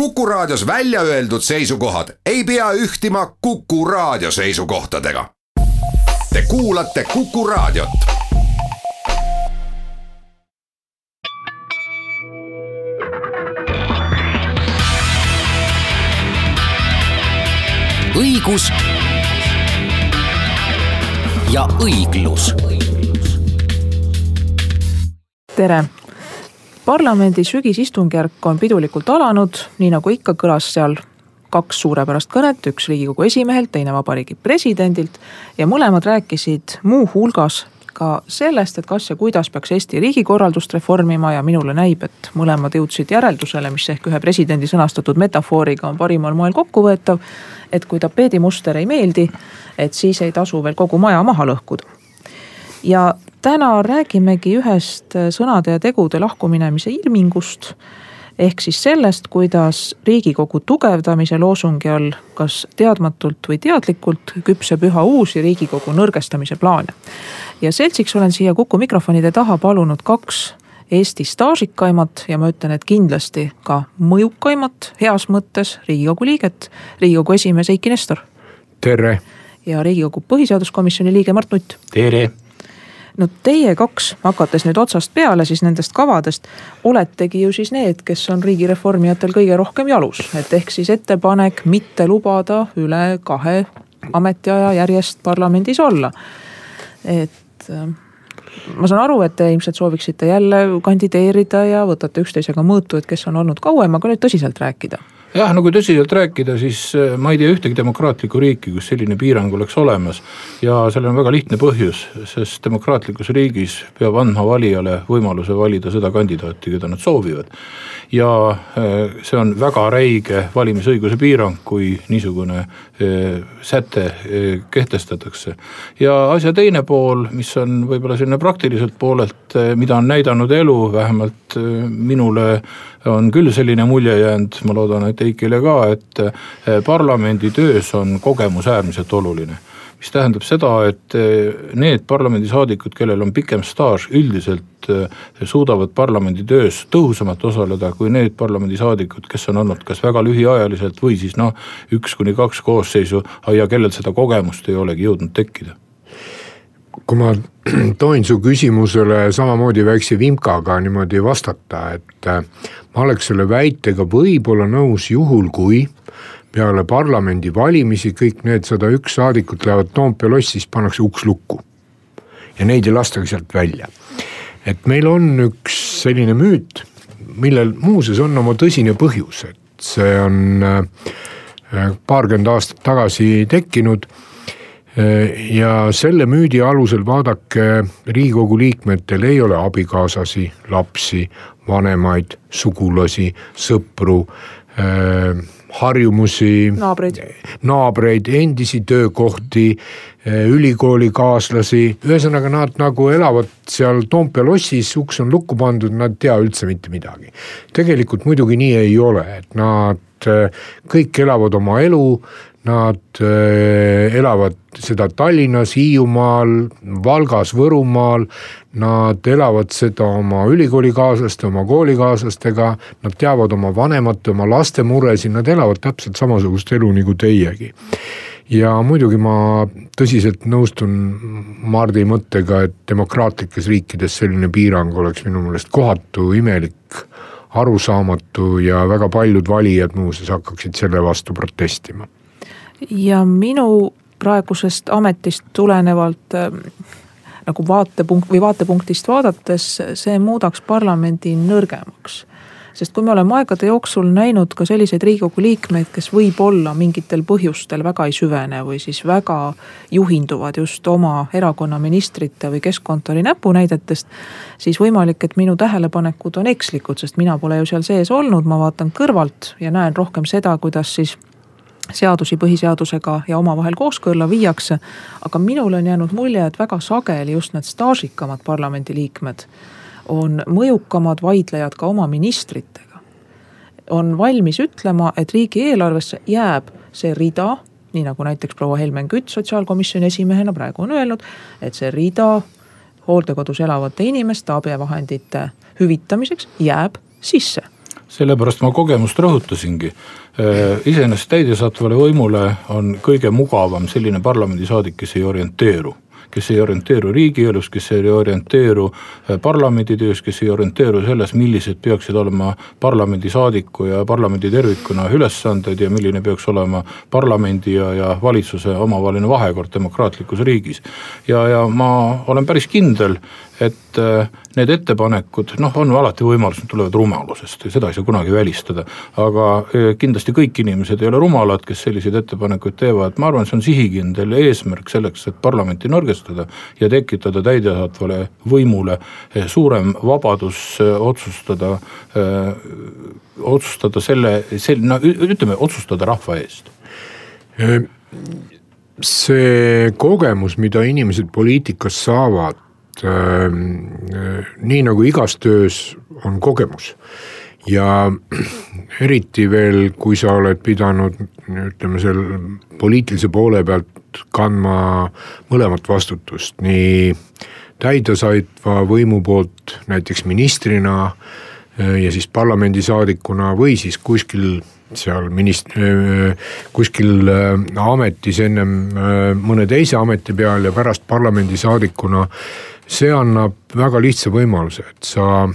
Kuku Raadios välja öeldud seisukohad ei pea ühtima Kuku Raadio seisukohtadega. Te kuulate Kuku Raadiot. õigus ja õiglus. tere parlamendi sügisistungjärk on pidulikult alanud, nii nagu ikka, kõlas seal kaks suurepärast kõnet, üks riigikogu esimehelt, teine vabariigi presidendilt. ja mõlemad rääkisid muuhulgas ka sellest, et kas ja kuidas peaks Eesti riigikorraldust reformima ja minule näib, et mõlemad jõudsid järeldusele, mis ehk ühe presidendi sõnastatud metafooriga on parimal moel kokkuvõetav. et kui tapeedimuster ei meeldi, et siis ei tasu veel kogu maja maha lõhkuda. Ja täna räägimegi ühest sõnade ja tegude lahkuminemise ilmingust ehk siis sellest, kuidas riigikogu tugevdamise loosungi all, kas teadmatult või teadlikult, küpseb üha uusi riigikogu nõrgestamise plaane. ja seltsiks olen siia Kuku mikrofonide taha palunud kaks Eesti staažikaimat ja ma ütlen, et kindlasti ka mõjukaimat heas mõttes riigikogu liiget, riigikogu esimees Eiki Nestor. tere. ja riigikogu põhiseaduskomisjoni liige Mart Nutt. tere no teie kaks, hakates nüüd otsast peale siis nendest kavadest, oletegi ju siis need, kes on riigireformijatel kõige rohkem jalus, et ehk siis ettepanek mitte lubada üle kahe ametiaja järjest parlamendis olla. et äh, ma saan aru, et te ilmselt sooviksite jälle kandideerida ja võtate üksteisega mõõtu, et kes on olnud kauem, aga nüüd tõsiselt rääkida jah, no kui tõsiselt rääkida, siis äh, ma ei tea ühtegi demokraatlikku riiki, kus selline piirang oleks olemas. ja sellel on väga lihtne põhjus, sest demokraatlikus riigis peab andma valijale võimaluse valida seda kandidaati, keda nad soovivad. ja äh, see on väga räige valimisõiguse piirang, kui niisugune äh, säte kehtestatakse. ja asja teine pool, mis on võib-olla selline praktiliselt poolelt, mida on näidanud elu, vähemalt minule on küll selline mulje jäänud, ma loodan, et Eikile ka, et eh, parlamendi töös on kogemus äärmiselt oluline. Mis tähendab seda, et eh, need parlamendisaadikud, kellel on pikem staaž, üldiselt eh, suudavad parlamendi töös tõhusamalt osaleda kui need parlamendisaadikud, kes on olnud kas väga lühiajaliselt või siis noh, üks kuni kaks koosseisu ja kellel seda kogemust ei olegi jõudnud tekkida kui ma tohin su küsimusele samamoodi väikse vimkaga niimoodi vastata, et äh, ma oleks selle väitega võib-olla nõus juhul, kui peale parlamendivalimisi kõik need sada üks saadikut lähevad Toompea lossi, siis pannakse uks lukku. ja neid ei lastagi sealt välja. et meil on üks selline müüt, millel muuseas on oma tõsine põhjus, et see on äh, paarkümmend aastat tagasi tekkinud ja selle müüdi alusel vaadake, riigikogu liikmetel ei ole abikaasasi, lapsi, vanemaid, sugulasi, sõpru äh, harjumusi. naabreid. naabreid, endisi töökohti, äh, ülikoolikaaslasi, ühesõnaga nad nagu elavad seal Toompea lossis, uks on lukku pandud, nad ei tea üldse mitte midagi. tegelikult muidugi nii ei ole, et nad äh, kõik elavad oma elu, Nad äh, elavad seda Tallinnas, Hiiumaal, Valgas, Võrumaal. Nad elavad seda oma ülikoolikaaslaste, oma koolikaaslastega, nad teavad oma vanemate, oma laste muresid, nad elavad täpselt samasugust elu nagu teiegi. Ja muidugi ma tõsiselt nõustun Mardi mõttega, et demokraatlikes riikides selline piirang oleks minu meelest kohatu, imelik, arusaamatu ja väga paljud valijad muuseas hakkaksid selle vastu protestima ja minu praegusest ametist tulenevalt äh, nagu vaatepunkt või vaatepunktist vaadates see muudaks parlamendi nõrgemaks sest kui me oleme aegade jooksul näinud ka selliseid riigikogu liikmeid, kes võib-olla mingitel põhjustel väga ei süvene või siis väga juhinduvad just oma erakonna ministrite või keskkontori näpunäidetest. siis võimalik, et minu tähelepanekud on ekslikud, sest mina pole ju seal sees olnud, ma vaatan kõrvalt ja näen rohkem seda, kuidas siis seadusi põhiseadusega ja omavahel kooskõlla viiakse. aga minule on jäänud mulje, et väga sageli just need staažikamad parlamendiliikmed on mõjukamad vaidlejad ka oma ministritega. on valmis ütlema, et riigieelarvesse jääb see rida, nii nagu näiteks proua Helmen Kütt sotsiaalkomisjoni esimehena praegu on öelnud, et see rida hooldekodus elavate inimeste abivahendite hüvitamiseks jääb sisse sellepärast ma kogemust rõhutasingi. iseenesest täidesaatvale võimule on kõige mugavam selline parlamendisaadik, kes ei orienteeru kes ei orienteeru riigielus, kes ei orienteeru äh, parlamendi töös, kes ei orienteeru selles, millised peaksid olema parlamendisaadiku ja parlamendi tervikuna ülesanded ja milline peaks olema parlamendi ja, ja valitsuse omavaheline vahekord demokraatlikus riigis. ja, ja ma olen päris kindel, et äh, need ettepanekud, noh, on alati võimalus, need tulevad rumalusest ja seda ei saa kunagi välistada. aga äh, kindlasti kõik inimesed ei ole rumalad, kes selliseid ettepanekuid teevad, ma arvan, see on sihikindel eesmärk selleks, et parlamenti nõrgestada ja tekitada täidesaatvale võimule äh, suurem vabadus otsustada, otsustada selle, sel-, no ütleme, otsustada rahva eest see kogemus, mida inimesed poliitikas saavad, äh, nii nagu igas töös on kogemus ja eriti veel, kui sa oled pidanud ütleme seal poliitilise poole pealt kandma mõlemat vastutust, nii täidesaatva võimu poolt näiteks ministrina äh, ja siis parlamendisaadikuna või siis kuskil seal minist-, kuskil ametis ennem mõne teise ameti peal ja pärast parlamendisaadikuna. See annab väga lihtsa võimaluse, et sa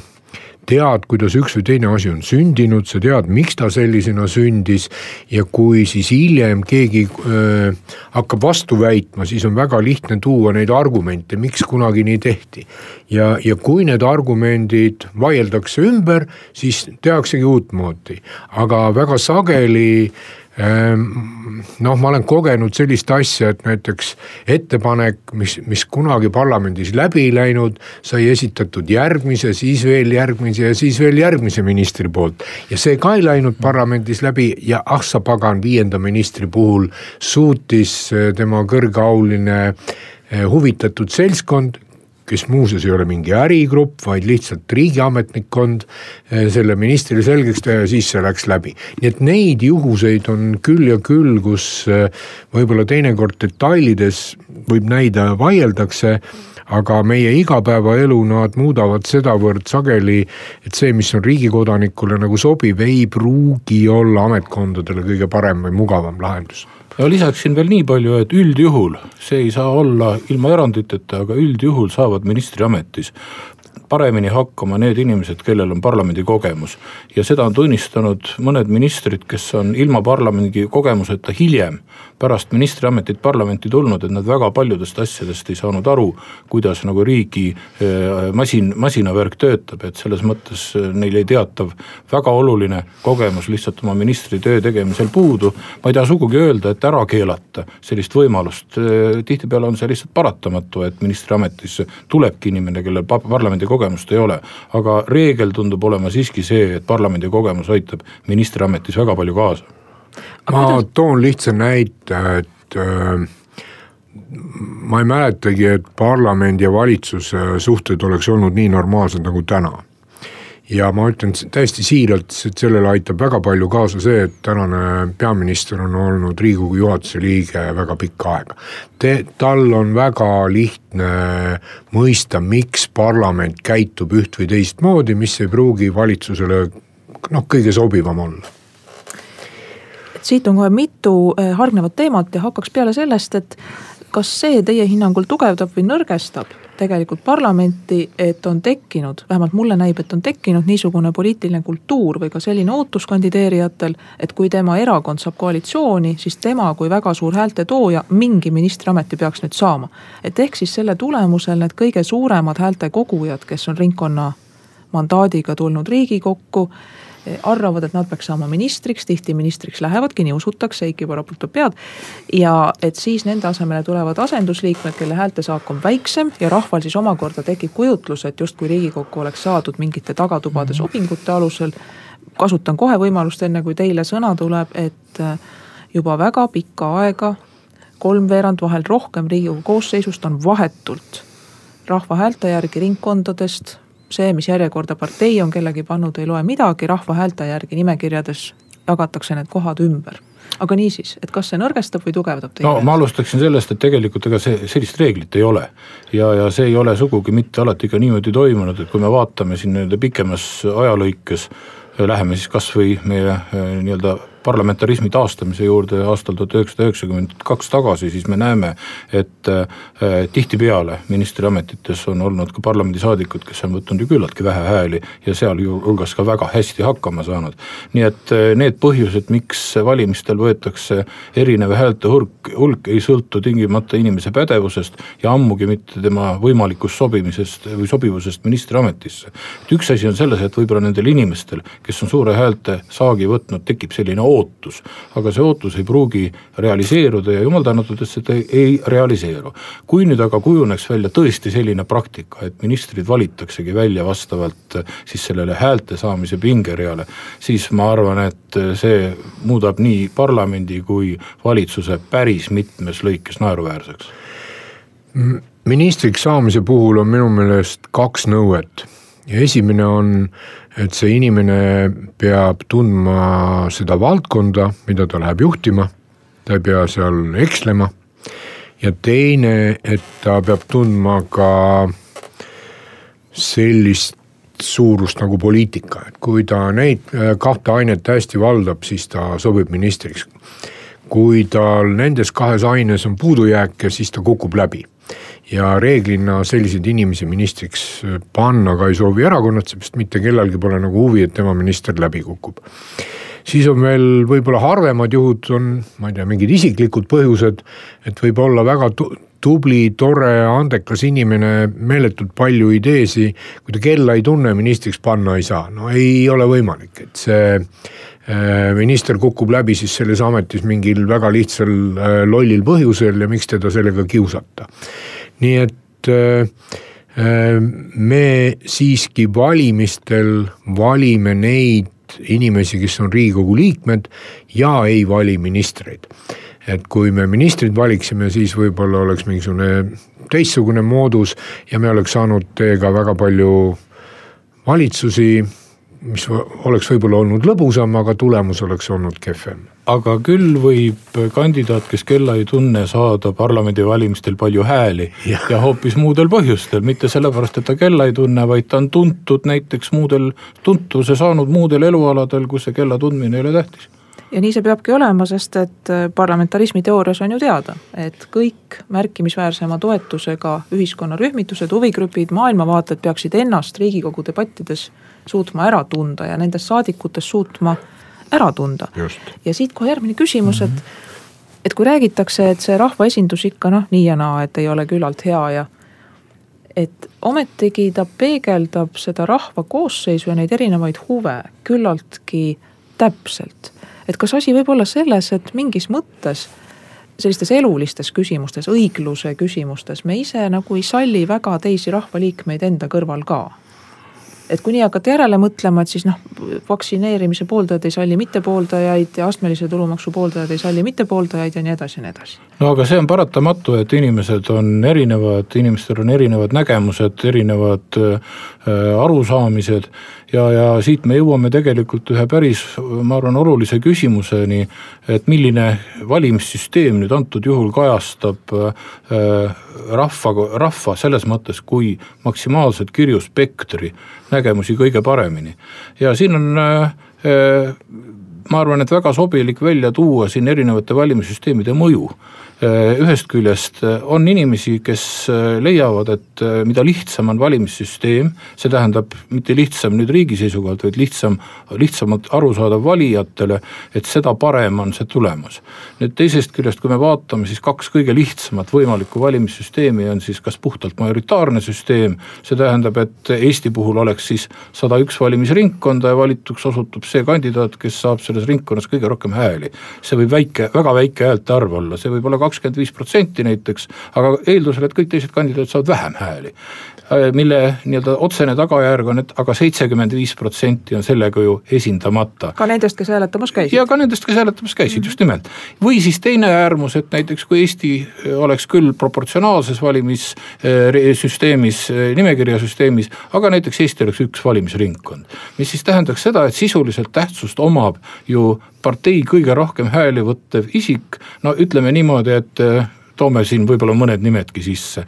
tead, kuidas üks või teine asi on sündinud, sa tead, miks ta sellisena sündis. ja kui siis hiljem keegi äh, hakkab vastu väitma, siis on väga lihtne tuua neid argumente, miks kunagi nii tehti. ja, ja kui need argumendid vaieldakse ümber, siis tehaksegi uutmoodi, aga väga sageli Ehm, noh, ma olen kogenud sellist asja, et näiteks ettepanek, mis, mis kunagi parlamendis läbi ei läinud, sai esitatud järgmise, siis veel järgmise ja siis veel järgmise ministri poolt. ja see ka ei läinud parlamendis läbi ja ah sa pagan, viienda ministri puhul suutis eh, tema kõrgeauline eh, huvitatud seltskond kes muuseas ei ole mingi ärigrupp, vaid lihtsalt riigiametnikkond, eh, selle ministrile selgeks teha ja siis see läks läbi. nii et neid juhuseid on küll ja küll, kus eh, võib-olla teinekord detailides võib näida, vaieldakse aga meie igapäevaelu nad muudavad sedavõrd sageli, et see, mis on riigikodanikule nagu sobiv, ei pruugi olla ametkondadele kõige parem või mugavam lahendus ja lisaksin veel nii palju, et üldjuhul, see ei saa olla ilma eranditeta, aga üldjuhul saavad ministriametis paremini hakkama need inimesed, kellel on parlamendi kogemus. ja seda on tunnistanud mõned ministrid, kes on ilma parlamendi kogemuseta hiljem, pärast ministriametit parlamenti tulnud, et nad väga paljudest asjadest ei saanud aru, kuidas nagu riigi eh, masin, masinavärk töötab, et selles mõttes eh, neil ei teatav väga oluline kogemus lihtsalt oma ministritöö tegemisel puudu. ma ei taha sugugi öelda, et ära keelata sellist võimalust, eh, tihtipeale on see lihtsalt paratamatu, et ministriametisse tulebki inimene, kellel parlamendi kogemus kogemust ei ole. aga reegel tundub olema siiski see, et parlamendi kogemus aitab ministriametis väga palju kaasa. Ma kuidas... toon lihtsa näite, et äh, ma ei mäletagi, et parlamendi ja valitsuse suhted oleks olnud nii normaalsed nagu täna ja ma ütlen täiesti siiralt, et sellele aitab väga palju kaasa see, et tänane peaminister on olnud riigikogu juhatuse liige väga pikka aega. Te, tal on väga lihtne mõista, miks parlament käitub üht või teistmoodi, mis ei pruugi valitsusele noh, kõige sobivam olla siit on kohe mitu eh, hargnevat teemat ja hakkaks peale sellest, et kas see teie hinnangul tugevdab või nõrgestab tegelikult parlamenti, et on tekkinud, vähemalt mulle näib, et on tekkinud niisugune poliitiline kultuur või ka selline ootus kandideerijatel, et kui tema erakond saab koalitsiooni, siis tema kui väga suur häältetooja mingi ministriameti peaks nüüd saama. et ehk siis selle tulemusel need kõige suuremad häälte kogujad, kes on ringkonna mandaadiga tulnud Riigikokku arvavad, et nad peaks saama ministriks, tihti ministriks lähevadki, nii usutakse, Eiki Poro puutab pead. ja et siis nende asemele tulevad asendusliikmed, kelle häältesaak on väiksem ja rahval siis omakorda tekib kujutlus, et justkui Riigikokku oleks saadud mingite tagatubade sobingute alusel. kasutan kohe võimalust, enne kui teile sõna tuleb, et äh, juba väga pikka aega, kolmveerand, vahel rohkem Riigikogu koosseisust on vahetult rahva häälte järgi ringkondadest see, mis järjekorda partei on kellegi pannud, ei loe midagi, rahva häälte järgi nimekirjades jagatakse need kohad ümber aga niisiis, et kas see nõrgestab või tugevdab teie no ma alustaksin sellest, et tegelikult ega see, sellist reeglit ei ole. ja, ja see ei ole sugugi mitte alati ka niimoodi toimunud, et kui me vaatame siin nii-öelda pikemas ajalõikes Läheme siis kasvõi meie nii-öelda parlamentarismi taastamise juurde aastal tuhat üheksasada üheksakümmend kaks tagasi, siis me näeme, et äh, tihtipeale ministriametites on olnud ka parlamendisaadikud, kes on võtnud ju küllaltki vähe hääli ja sealhulgas ka väga hästi hakkama saanud. nii et äh, need põhjused, miks valimistel võetakse erinev häälte hulk, hulk ei sõltu tingimata inimese pädevusest ja ammugi mitte tema võimalikust sobimisest või sobivusest ministriametisse. et üks asi on selles, et võib-olla nendel inimestel, kes on suure häälte saagi võtnud, tekib selline ootus. aga see ootus ei pruugi realiseeruda ja jumal tänatud, et see ei realiseeru. kui nüüd aga kujuneks välja tõesti selline praktika, et ministrid valitaksegi välja vastavalt eh, siis sellele häälte saamise pingereale, siis ma arvan, et eh, see muudab nii parlamendi kui valitsuse päris mitmes lõikes naeruväärseks ministriks saamise puhul on minu meelest kaks nõuet ja esimene on et see inimene peab tundma seda valdkonda, mida ta läheb juhtima, ta ei pea seal ekslema. ja teine, et ta peab tundma ka sellist suurust nagu poliitika, et kui ta neid äh, kahte ainet hästi valdab, siis ta sobib ministriks. kui tal nendes kahes aines on puudujääke, siis ta kukub läbi ja reeglina selliseid inimesi ministriks panna ka ei soovi erakonnad, seepärast mitte kellelgi pole nagu huvi, et tema minister läbi kukub. siis on veel võib-olla harvemad juhud on, ma ei tea, mingid isiklikud põhjused, et võib olla väga tubli, tore, andekas inimene, meeletult palju ideesi, kui ta kella ei tunne, ministriks panna ei saa, no ei ole võimalik, et see äh, minister kukub läbi siis selles ametis mingil väga lihtsal äh, lollil põhjusel ja miks teda sellega kiusata nii et äh, äh, me siiski valimistel valime neid inimesi, kes on riigikogu liikmed ja ei vali ministreid. et kui me ministrid valiksime, siis võib-olla oleks mingisugune teistsugune moodus ja me oleks saanud teiega väga palju valitsusi mis oleks võib-olla olnud lõbusam, aga tulemus oleks olnud kehvem. Aga küll võib kandidaat, kes kella ei tunne, saada parlamendivalimistel palju hääli ja. ja hoopis muudel põhjustel, mitte sellepärast, et ta kella ei tunne, vaid ta on tuntud näiteks muudel, tuntuse saanud muudel elualadel, kus see kella tundmine ei ole tähtis ja nii see peabki olema, sest et parlamentarismi teoorias on ju teada, et kõik märkimisväärsema toetusega ühiskonnarühmitused, huvigrupid, maailmavaated peaksid ennast riigikogu debattides suutma ära tunda ja nendest saadikutest suutma ära tunda. ja siit kohe järgmine küsimus, et -hmm. et kui räägitakse, et see rahvaesindus ikka noh, nii ja naa, et ei ole küllalt hea ja et ometigi ta peegeldab seda rahva koosseisu ja neid erinevaid huve küllaltki täpselt. et kas asi võib olla selles, et mingis mõttes sellistes elulistes küsimustes, õigluse küsimustes me ise nagu ei salli väga teisi rahvaliikmeid enda kõrval ka et kui nii hakata järele mõtlema, et siis noh, vaktsineerimise pooldajad ei salli mittepooldajaid ja astmelise tulumaksu pooldajad ei salli mittepooldajaid ja nii edasi ja nii edasi. no aga see on paratamatu, et inimesed on erinevad, inimestel on erinevad nägemused, erinevad äh, arusaamised ja, ja siit me jõuame tegelikult ühe päris, ma arvan, olulise küsimuseni, et milline valimissüsteem nüüd antud juhul kajastab äh, rahva, rahva selles mõttes kui maksimaalselt kirju spektri nägemusi kõige paremini. ja siin on äh, äh ma arvan, et väga sobilik välja tuua siin erinevate valimissüsteemide mõju ühest küljest äh, on inimesi, kes äh, leiavad, et mida lihtsam on valimissüsteem, see tähendab mitte lihtsam nüüd riigi seisukohalt, vaid lihtsam, lihtsamalt arusaadav valijatele, et seda parem on see tulemus. nüüd teisest küljest, kui me vaatame, siis kaks kõige lihtsamat võimalikku valimissüsteemi on siis kas puhtalt majoritaarne süsteem, see tähendab, et Eesti puhul oleks siis sada üks valimisringkonda ja valituks osutub see kandidaat, kes saab selles ringkonnas kõige rohkem hääli. see võib väike, väga väike häälte arv olla, see võib olla kakskümmend viis protsenti näiteks, aga eeldusel, et kõik teised kandidaadid saavad vähem hääli. Äh, mille nii-öelda otsene tagajärg on, et aga seitsekümmend viis protsenti on sellega ju esindamata. ka nendest, kes hääletamas käisid. ja ka nendest, kes hääletamas käisid mm, -hmm. just nimelt. või siis teine äärmus, et näiteks kui Eesti äh, oleks küll proportsionaalses valimissüsteemis, äh, nimekirjasüsteemis, aga näiteks Eesti oleks üks valimisringkond. mis siis tähendaks seda, et sisuliselt tähtsust omab ju partei kõige rohkem hääli võttev isik, no ütleme niimoodi, et toome siin võib-olla mõned nimedki sisse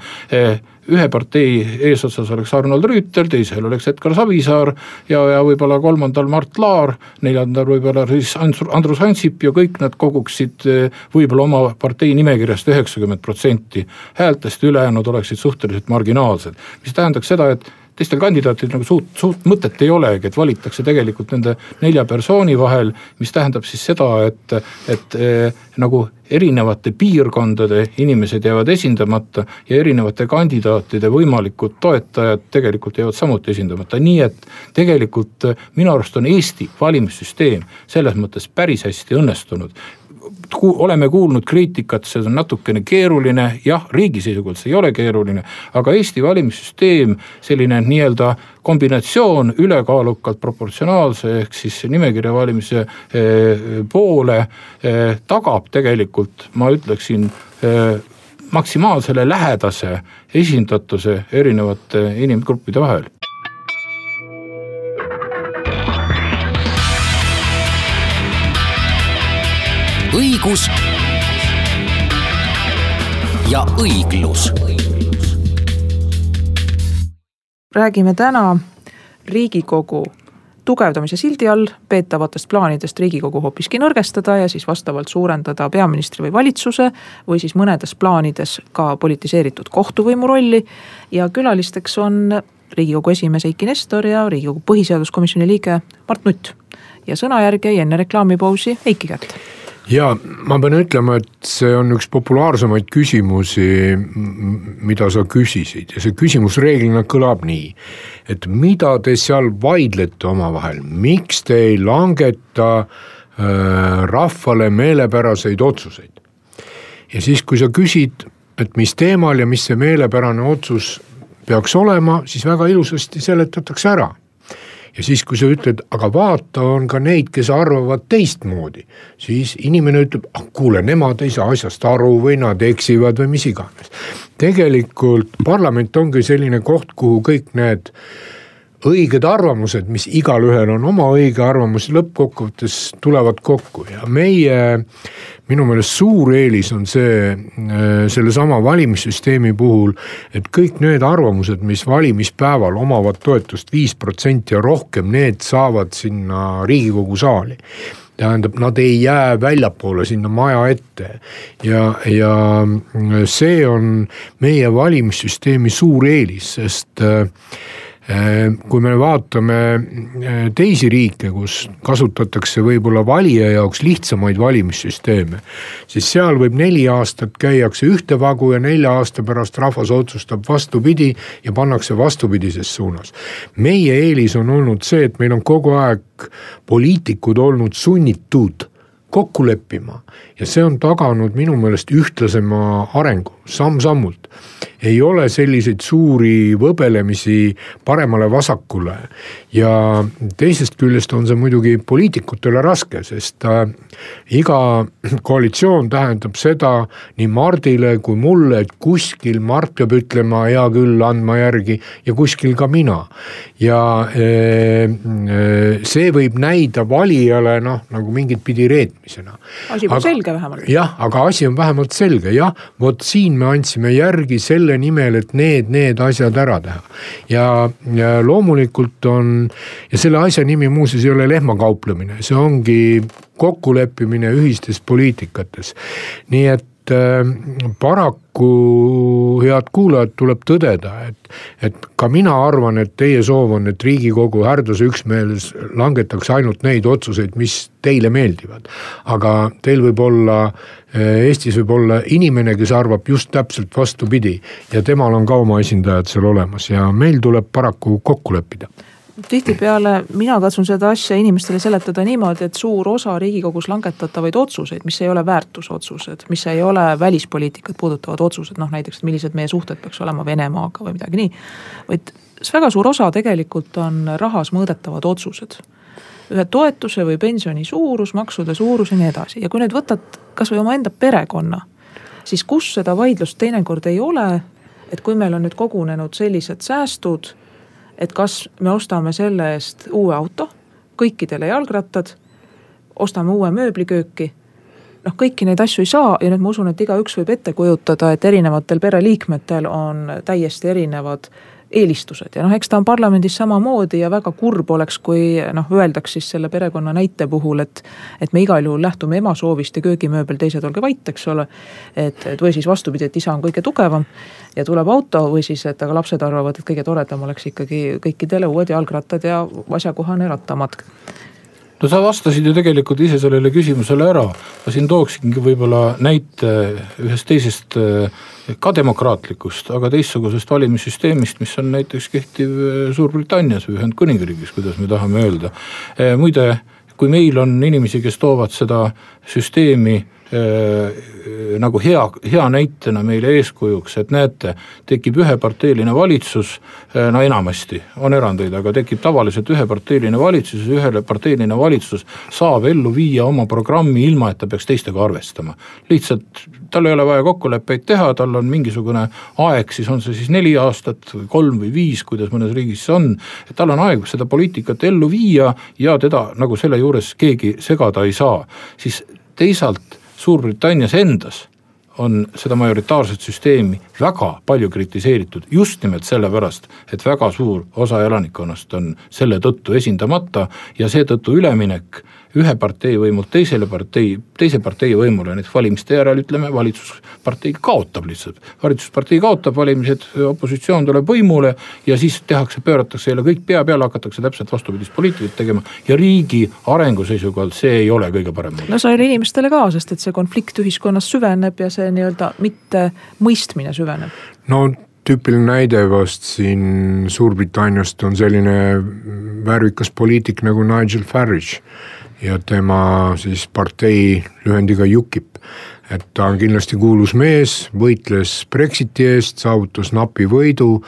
ühe partei eesotsas oleks Arnold Rüütel, teisel oleks Edgar Savisaar ja, ja võib-olla kolmandal Mart Laar, neljandal võib-olla siis Andrus Ansip ja kõik nad koguksid võib-olla oma partei nimekirjast üheksakümmend protsenti häältest, ülejäänud oleksid suhteliselt marginaalsed. mis tähendaks seda, et teistel kandidaatidel nagu suurt, suurt mõtet ei olegi, et valitakse tegelikult nende nelja persooni vahel, mis tähendab siis seda, et, et eh, nagu erinevate piirkondade inimesed jäävad esindamata ja erinevate kandidaatide võimalikud toetajad tegelikult jäävad samuti esindamata, nii et tegelikult minu arust on Eesti valimissüsteem selles mõttes päris hästi õnnestunud oleme kuulnud kriitikat, see on natukene keeruline, jah, riigi seisukohalt see ei ole keeruline, aga Eesti valimissüsteem, selline nii-öelda kombinatsioon ülekaalukalt proportsionaalse ehk siis nimekirja valimise eh, poole eh, tagab tegelikult, ma ütleksin eh, maksimaalsele lähedase esindatuse erinevate inimgruppide vahel õigus ja õiglus. räägime täna Riigikogu tugevdamise sildi all peetavatest plaanidest Riigikogu hoopiski nõrgestada ja siis vastavalt suurendada peaministri või valitsuse või siis mõnedes plaanides ka politiseeritud kohtuvõimu rolli. ja külalisteks on Riigikogu esimees Eiki Nestor ja Riigikogu põhiseaduskomisjoni liige Mart Nutt. ja sõnajärg jäi enne reklaamipausi Eiki kätte ja ma pean ütlema, et see on üks populaarsemaid küsimusi, mida sa küsisid ja see küsimus reeglina kõlab nii. et mida te seal vaidlete omavahel, miks te ei langeta äh, rahvale meelepäraseid otsuseid? ja siis, kui sa küsid, et mis teemal ja mis see meelepärane otsus peaks olema, siis väga ilusasti seletatakse ära ja siis, kui sa ütled, aga vaata, on ka neid, kes arvavad teistmoodi, siis inimene ütleb, ah kuule, nemad ei saa asjast aru või nad eksivad või mis iganes. tegelikult parlament ongi selline koht, kuhu kõik need õiged arvamused, mis igalühel on oma õige arvamus, lõppkokkuvõttes tulevad kokku ja meie minu meelest suur eelis on see äh, sellesama valimissüsteemi puhul, et kõik need arvamused, mis valimispäeval omavad toetust viis protsenti ja rohkem, need saavad sinna riigikogu saali tähendab, nad ei jää väljapoole sinna maja ette. ja, ja see on meie valimissüsteemi suur eelis, sest äh, Äh, kui me vaatame äh, teisi riike, kus kasutatakse võib-olla valija jaoks lihtsamaid valimissüsteeme, siis seal võib neli aastat käiakse ühte vagu ja nelja aasta pärast rahvas otsustab vastupidi ja pannakse vastupidises suunas. meie eelis on olnud see, et meil on kogu aeg poliitikud olnud sunnitud kokku leppima ja see on taganud minu meelest ühtlasema arengu samm-sammult. ei ole selliseid suuri võbelemisi paremale-vasakule ja teisest küljest on see muidugi poliitikutele raske, sest äh, iga koalitsioon tähendab seda nii Mardile kui mulle, et kuskil Mart peab ütlema hea küll, andma järgi ja kuskil ka mina. ja äh, äh, see võib näida valijale noh, nagu mingit pidi reetmisena. asi pole selge vähemalt. jah, aga asi on vähemalt selge, jah, vot siin me andsime järgi selle nimel, et need, need asjad ära teha. ja, ja loomulikult on ja selle asja nimi muuseas ei ole lehmakauplemine, see ongi kokkuleppimine ühistes poliitikates. nii et äh, paraku head kuulajad, tuleb tõdeda, et, et ka mina arvan, et teie soov on, et riigikogu härduse üksmeeles langetaks ainult neid otsuseid, mis teile meeldivad. aga teil võib olla, äh, Eestis võib olla inimene, kes arvab just täpselt vastupidi ja temal on ka oma esindajad seal olemas ja meil tuleb paraku kokku leppida tihtipeale mina katsun seda asja inimestele seletada niimoodi, et suur osa riigikogus langetatavaid otsuseid, mis ei ole väärtusotsused, mis ei ole välispoliitikat puudutavad otsused, noh näiteks, et millised meie suhted peaks olema Venemaaga või midagi nii. vaid väga suur osa tegelikult on rahas mõõdetavad otsused. ühe toetuse või pensioni suurus, maksude suurus ja nii edasi ja kui nüüd võtad kasvõi omaenda perekonna, siis kus seda vaidlust teinekord ei ole, et kui meil on nüüd kogunenud sellised säästud et kas me ostame selle eest uue auto, kõikidele jalgrattad, ostame uue mööblikööki noh, kõiki neid asju ei saa ja nüüd ma usun, et igaüks võib ette kujutada, et erinevatel pereliikmetel on täiesti erinevad eelistused ja noh, eks ta on parlamendis samamoodi ja väga kurb oleks, kui noh, öeldaks siis selle perekonna näite puhul, et. et me igal juhul lähtume ema soovist ja köögimööbel, teised olge vait, eks ole. et, et või siis vastupidi, et isa on kõige tugevam ja tuleb auto või siis, et aga lapsed arvavad, et kõige toredam oleks ikkagi kõikidele uued jalgrattad ja asjakohane rattamatk no sa vastasid ju tegelikult ise sellele küsimusele ära, ma siin tooksingi võib-olla näite ühest teisest ka demokraatlikust, aga teistsugusest valimissüsteemist, mis on näiteks kehtiv Suurbritannias või Ühendkuningriigis, kuidas me tahame öelda. muide, kui meil on inimesi, kes toovad seda süsteemi nagu hea, hea näitena meile eeskujuks, et näete, tekib üheparteiline valitsus, äh, no enamasti, on erandeid, aga tekib tavaliselt üheparteiline valitsus ja üheparteiline valitsus saab ellu viia oma programmi, ilma et ta peaks teistega arvestama. lihtsalt tal ei ole vaja kokkuleppeid teha, tal on mingisugune aeg, siis on see siis neli aastat või kolm või viis, kuidas mõnes riigis see on. et tal on aeg seda poliitikat ellu viia ja teda nagu selle juures keegi segada ei saa, siis teisalt Suurbritannias endas on seda majoritaarset süsteemi väga palju kritiseeritud just nimelt sellepärast, et väga suur osa elanikkonnast on selle tõttu esindamata ja seetõttu üleminek ühe partei võimult teisele partei, teise partei võimule, näiteks valimiste järel ütleme, valitsuspartei kaotab lihtsalt. valitsuspartei kaotab valimised, opositsioon tuleb võimule ja siis tehakse, pööratakse jälle kõik pea peale, hakatakse täpselt vastupidist poliitikat tegema. ja riigi arengu seisukohalt see ei ole kõige parem. no see oli inimestele ka, sest et see konflikt ühiskonnas süveneb ja see nii-öelda mitte mõistmine süveneb. no tüüpiline näide vast siin Suurbritanniast on selline värvikas poliitik nagu Nigel Farage ja tema siis partei lühendiga UKIP. et ta on kindlasti kuulus mees, võitles Brexiti eest, saavutas napi võidu,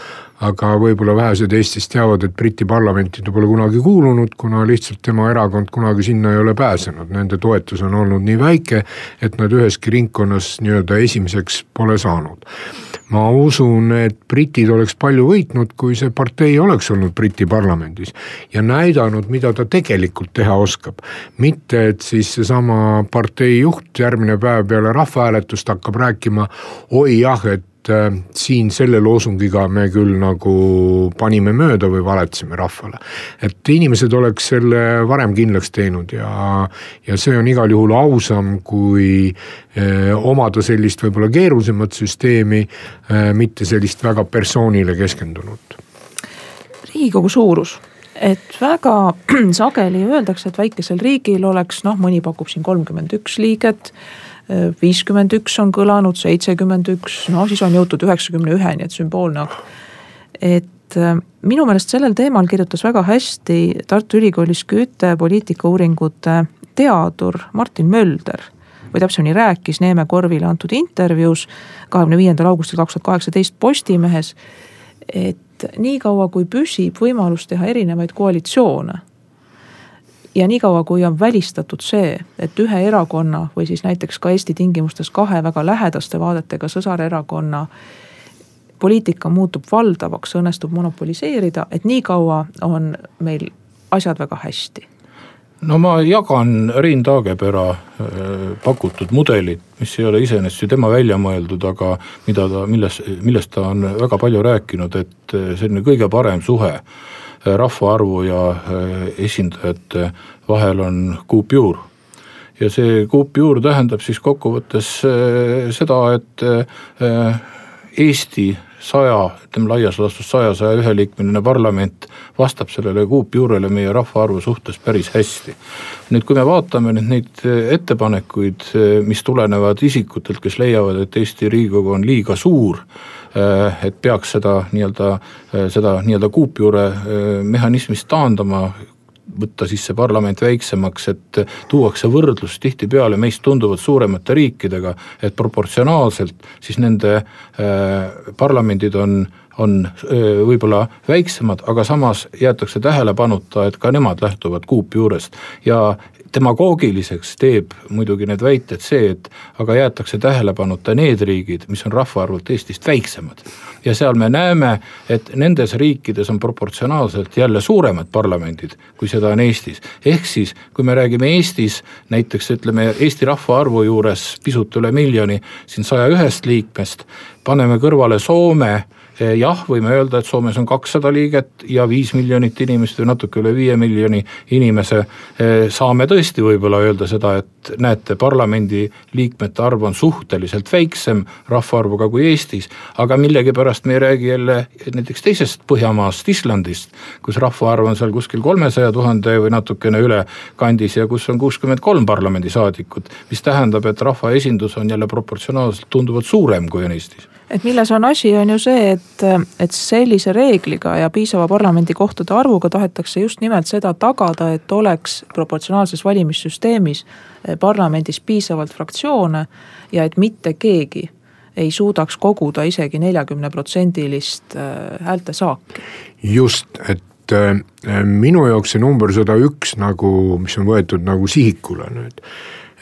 aga võib-olla vähesed Eestis teavad, et Briti parlamenti ta pole kunagi kuulunud, kuna lihtsalt tema erakond kunagi sinna ei ole pääsenud, nende toetus on olnud nii väike, et nad üheski ringkonnas nii-öelda esimeseks pole saanud ma usun, et britid oleks palju võitnud, kui see partei oleks olnud Briti parlamendis ja näidanud, mida ta tegelikult teha oskab. mitte, et siis seesama partei juht järgmine päev peale rahvahääletust hakkab rääkima, oi jah, et et äh, siin selle loosungiga me küll nagu panime mööda või valetasime rahvale. et inimesed oleks selle varem kindlaks teinud ja, ja see on igal juhul ausam, kui eh, omada sellist võib-olla keerulisemat süsteemi eh,, mitte sellist väga persoonile keskendunut. riigikogu suurus et väga sageli öeldakse, et väikesel riigil oleks noh, mõni pakub siin kolmkümmend üks liiget viiskümmend üks on kõlanud, seitsekümmend üks, no siis on jõutud üheksakümne üheni, et sümboolne akt. et äh, minu meelest sellel teemal kirjutas väga hästi Tartu Ülikoolis Goethe poliitikauuringute teadur Martin Mölder või täpsemini rääkis Neeme Korvile antud intervjuus kahekümne viiendal augustil kaks tuhat kaheksateist Postimehes. et niikaua, kui püsib võimalus teha erinevaid koalitsioone ja niikaua, kui on välistatud see, et ühe erakonna või siis näiteks ka Eesti tingimustes kahe väga lähedaste vaadetega sõsarerakonna poliitika muutub valdavaks, õnnestub monopoliseerida, et niikaua on meil asjad väga hästi. No ma jagan Rein Taagepera äh, pakutud mudelit, mis ei ole iseenesest ju tema välja mõeldud, aga mida ta, milles, millest ta on väga palju rääkinud, et äh, selline kõige parem suhe rahvaarvu ja äh, esindajate vahel on kuupjuur. ja see kuupjuur tähendab siis kokkuvõttes äh, seda, et äh, Eesti saja, ütleme laias laastus saja, saja ühe liikmeline parlament vastab sellele kuupjuurele meie rahvaarvu suhtes päris hästi. nüüd, kui me vaatame nüüd neid ettepanekuid, mis tulenevad isikutelt, kes leiavad, et Eesti Riigikogu on liiga suur et peaks seda nii-öelda, äh, seda nii-öelda kuupjuure äh, mehhanismist taandama, võtta siis see parlament väiksemaks, et tuuakse võrdlus tihtipeale meist tunduvalt suuremate riikidega, et proportsionaalselt siis nende äh, parlamendid on on võib-olla väiksemad, aga samas jäetakse tähelepanuta, et ka nemad lähtuvad kuupjuurest ja demagoogiliseks teeb muidugi need väited see, et aga jäetakse tähelepanuta need riigid, mis on rahvaarvult Eestist väiksemad. ja seal me näeme, et nendes riikides on proportsionaalselt jälle suuremad parlamendid, kui seda on Eestis. ehk siis, kui me räägime Eestis näiteks ütleme Eesti rahvaarvu juures pisut üle miljoni, siin saja ühest liikmest, paneme kõrvale Soome jah, võime öelda, et Soomes on kakssada liiget ja viis miljonit inimest või natuke üle viie miljoni inimese. Eh, saame tõesti võib-olla öelda seda, et näete, parlamendi liikmete arv on suhteliselt väiksem rahvaarvuga kui Eestis. aga millegipärast me ei räägi jälle näiteks teisest Põhjamaast, Islandist, kus rahvaarv on seal kuskil kolmesaja tuhande või natukene üle kandis ja kus on kuuskümmend kolm parlamendisaadikut. mis tähendab, et rahvaesindus on jälle proportsionaalselt tunduvalt suurem, kui on Eestis et milles on asi, on ju see, et, et sellise reegliga ja piisava parlamendikohtade arvuga tahetakse just nimelt seda tagada, et oleks proportsionaalses valimissüsteemis eh, parlamendis piisavalt fraktsioone ja et mitte keegi ei suudaks koguda isegi neljakümneprotsendilist eh, häälte saaki. just, et eh, minu jaoks see number sada üks nagu, mis on võetud nagu sihikule nüüd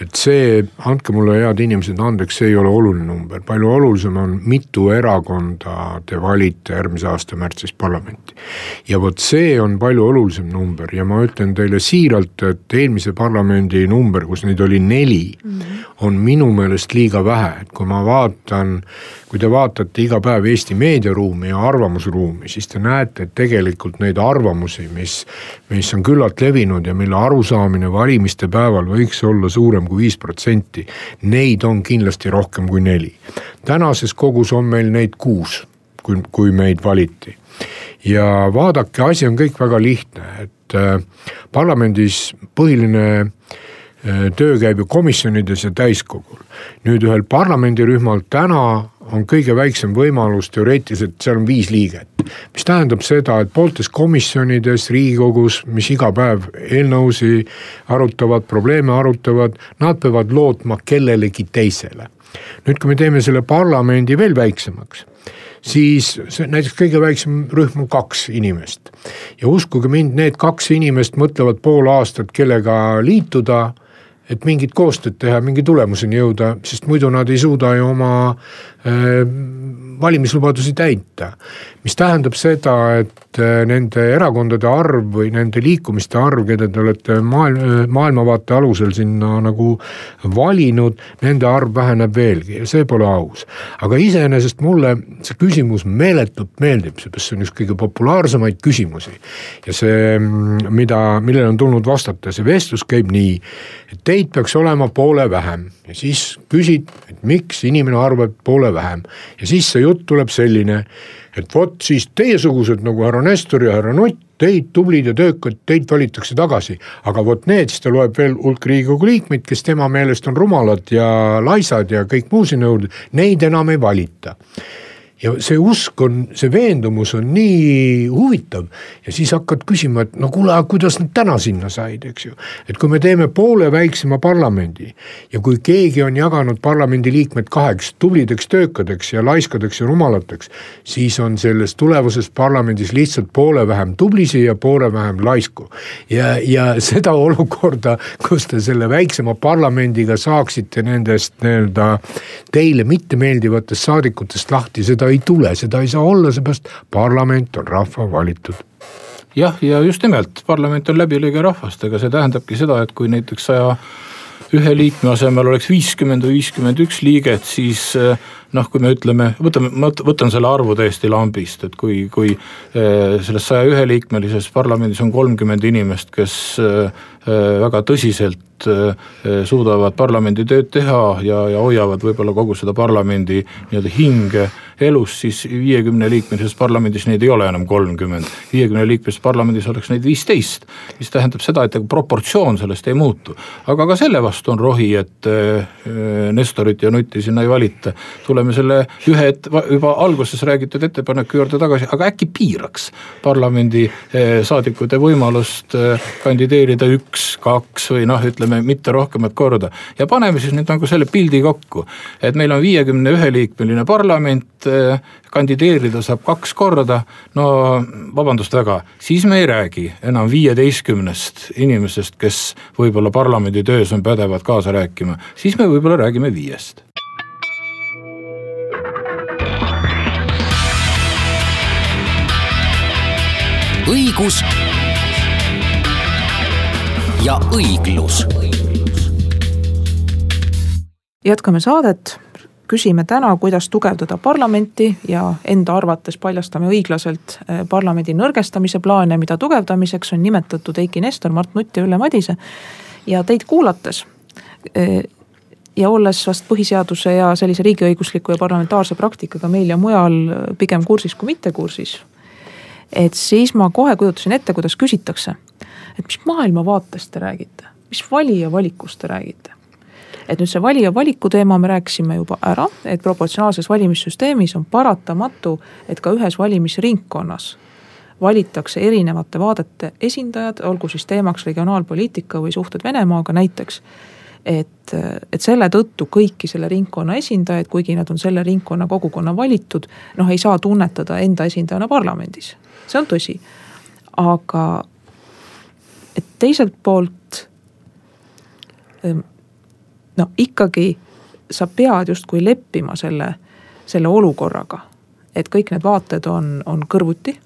et see, andke mulle head inimesed andeks, see ei ole oluline number, palju olulisem on, mitu erakonda te valite järgmise aasta märtsis parlamenti. ja vot see on palju olulisem number ja ma ütlen teile siiralt, et eelmise parlamendi number, kus neid oli neli mm, -hmm. on minu meelest liiga vähe, et kui ma vaatan, kui te vaatate iga päev Eesti meediaruumi ja arvamusruumi, siis te näete, et tegelikult neid arvamusi, mis, mis on küllalt levinud ja mille arusaamine valimiste päeval võiks olla suurem kui viis protsenti, neid on kindlasti rohkem kui neli. tänases kogus on meil neid kuus, kui, kui meid valiti. ja vaadake, asi on kõik väga lihtne, et äh, parlamendis põhiline äh, töö käib ju komisjonides ja täiskogul. nüüd ühel parlamendirühmal täna on kõige väiksem võimalus teoreetiliselt, seal on viis liiget. mis tähendab seda, et pooltes komisjonides Riigikogus, mis iga päev eelnõusi arutavad, probleeme arutavad, nad peavad lootma kellelegi teisele. nüüd, kui me teeme selle parlamendi veel väiksemaks siis näiteks kõige väiksem rühm on kaks inimest. ja uskuge mind, need kaks inimest mõtlevad pool aastat, kellega liituda et mingit koostööd teha, mingi tulemuseni jõuda, sest muidu nad ei suuda ju oma äh, valimislubadusi täita. mis tähendab seda, et äh, nende erakondade arv või nende liikumiste arv, keda te olete maailm, maailmavaate alusel sinna nagu valinud, nende arv väheneb veelgi ja see pole aus. aga iseenesest mulle see küsimus meeletult meeldib, seepärast see on üks kõige populaarsemaid küsimusi. ja see, mida, millele on tulnud vastata, see vestlus käib nii, et teid peaks olema poole vähem ja siis küsid, et miks inimene arvab poole vähem ja siis see jutt tuleb selline, et vot siis teiesugused nagu härra Nestor ja härra Nutt, teid tublid ja töökad, teid valitakse tagasi. aga vot need, siis ta loeb veel hulk riigikogu liikmeid, kes tema meelest on rumalad ja laisad ja kõik muu sinna juurde, neid enam ei valita ja see usk on, see veendumus on nii huvitav ja siis hakkad küsima, et no kuule, aga kuidas nad täna sinna said, eks ju. et kui me teeme poole väiksema parlamendi ja kui keegi on jaganud parlamendiliikmed kaheks tublideks töökadeks ja laiskadeks ja rumalateks, siis on selles tulevases parlamendis lihtsalt poole vähem tublisi ja poole vähem laisku. ja, ja seda olukorda, kus te selle väiksema parlamendiga saaksite nendest nii-öelda teile mittemeeldivatest saadikutest lahti, seda ei tule, seda ei saa olla, seepärast parlament on rahva valitud. Jah, ja just nimelt, parlament on läbilõige rahvast, ega see tähendabki seda, et kui näiteks saja ühe liikme asemel oleks viiskümmend või viiskümmend üks liiget, siis noh, kui me ütleme, võtame, ma võtan selle arvu täiesti lambist, et kui, kui eh, selles saja ühe liikmelises parlamendis on kolmkümmend inimest, kes eh, väga tõsiselt suudavad parlamendi tööd teha ja, ja hoiavad võib-olla kogu seda parlamendi nii-öelda hinge elus, siis viiekümne liikmelises parlamendis neid ei ole enam kolmkümmend. viiekümne liikmelises parlamendis oleks neid viisteist, mis tähendab seda, et proportsioon sellest ei muutu. aga ka selle vastu on rohi, et Nestorit ja Nutti sinna ei valita. tuleme selle ühe et-, juba alguses räägitud ettepaneku juurde tagasi, aga äkki piiraks parlamendi eh, saadikute võimalust eh, kandideerida üks, kaks või noh, ütleme mitte rohkemat korda. ja paneme siis nüüd nagu selle pildi kokku, et meil on viiekümne ühe liikmeline parlament, äh, kandideerida saab kaks korda, no vabandust väga, siis me ei räägi enam viieteistkümnest inimesest, kes võib-olla parlamendi töös on pädevad kaasa rääkima, siis me võib-olla räägime viiest. õigus ja õiglus. jätkame saadet, küsime täna, kuidas tugevdada parlamenti ja enda arvates paljastame õiglaselt eh, parlamendi nõrgestamise plaane, mida tugevdamiseks on nimetatud Eiki Nestor, Mart Nutt ja Ülle Madise. ja teid kuulates eh, ja olles vast põhiseaduse ja sellise riigiõigusliku ja parlamentaarse praktikaga meil ja mujal pigem kursis kui mitte kursis. et siis ma kohe kujutasin ette, kuidas küsitakse, et mis maailmavaatest te räägite, mis valija valikust te räägite et nüüd see valija valiku teema me rääkisime juba ära, et proportsionaalses valimissüsteemis on paratamatu, et ka ühes valimisringkonnas valitakse erinevate vaadete esindajad, olgu siis teemaks regionaalpoliitika või suhted Venemaaga näiteks. et, et selle tõttu kõiki selle ringkonna esindajaid, kuigi nad on selle ringkonna kogukonna valitud, noh ei saa tunnetada enda esindajana parlamendis, see on tõsi. aga et teiselt poolt no ikkagi sa pead justkui leppima selle, selle olukorraga. et kõik need vaated on, on kõrvuti.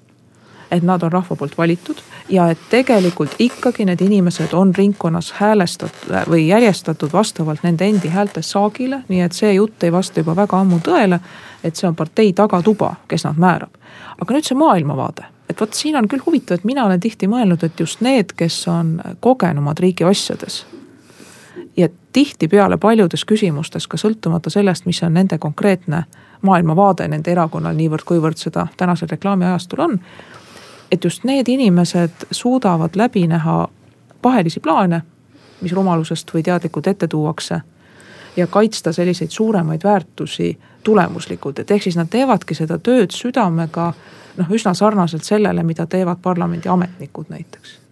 et nad on rahva poolt valitud ja et tegelikult ikkagi need inimesed on ringkonnas häälestatud või järjestatud vastavalt nende endi häälte saagile, nii et see jutt ei vasta juba väga ammu tõele. et see on partei tagatuba, kes nad määrab. aga nüüd see maailmavaade et vot siin on küll huvitav, et mina olen tihti mõelnud, et just need, kes on kogenumad riigi asjades ja tihtipeale paljudes küsimustes ka sõltumata sellest, mis on nende konkreetne maailmavaade nende erakonnal, niivõrd-kuivõrd seda tänasel reklaamiajastul on. et just need inimesed suudavad läbi näha pahelisi plaane, mis rumalusest või teadlikult ette tuuakse. ja kaitsta selliseid suuremaid väärtusi tulemuslikult, et ehk siis nad teevadki seda tööd südamega noh, üsna sarnaselt sellele, mida teevad parlamendi ametnikud näiteks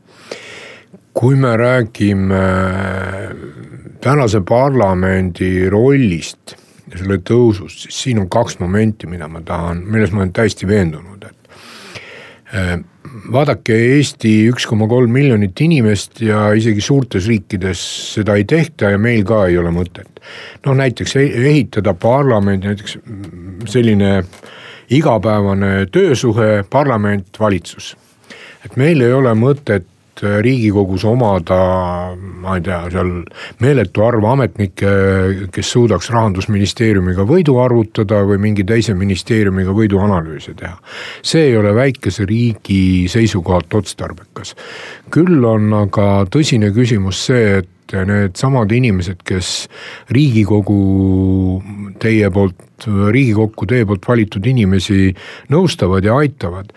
kui me räägime tänase parlamendi rollist ja selle tõusust, siis siin on kaks momenti, mida ma tahan, milles ma olen täiesti veendunud, et äh, vaadake Eesti üks koma kolm miljonit inimest ja isegi suurtes riikides seda ei tehta ja meil ka ei ole mõtet. noh näiteks e-, ehitada parlamendi, näiteks selline igapäevane töösuhe, parlament, valitsus. et meil ei ole mõtet Äh, riigikogus omada, ma ei tea, seal meeletu arv ametnikke, kes suudaks rahandusministeeriumiga võidu arvutada või mingi teise ministeeriumiga võiduanalüüse teha. see ei ole väikese riigi seisukohalt otstarbekas. küll on aga tõsine küsimus see, et needsamad inimesed, kes riigikogu teie poolt, riigikokku teie poolt valitud inimesi nõustavad ja aitavad.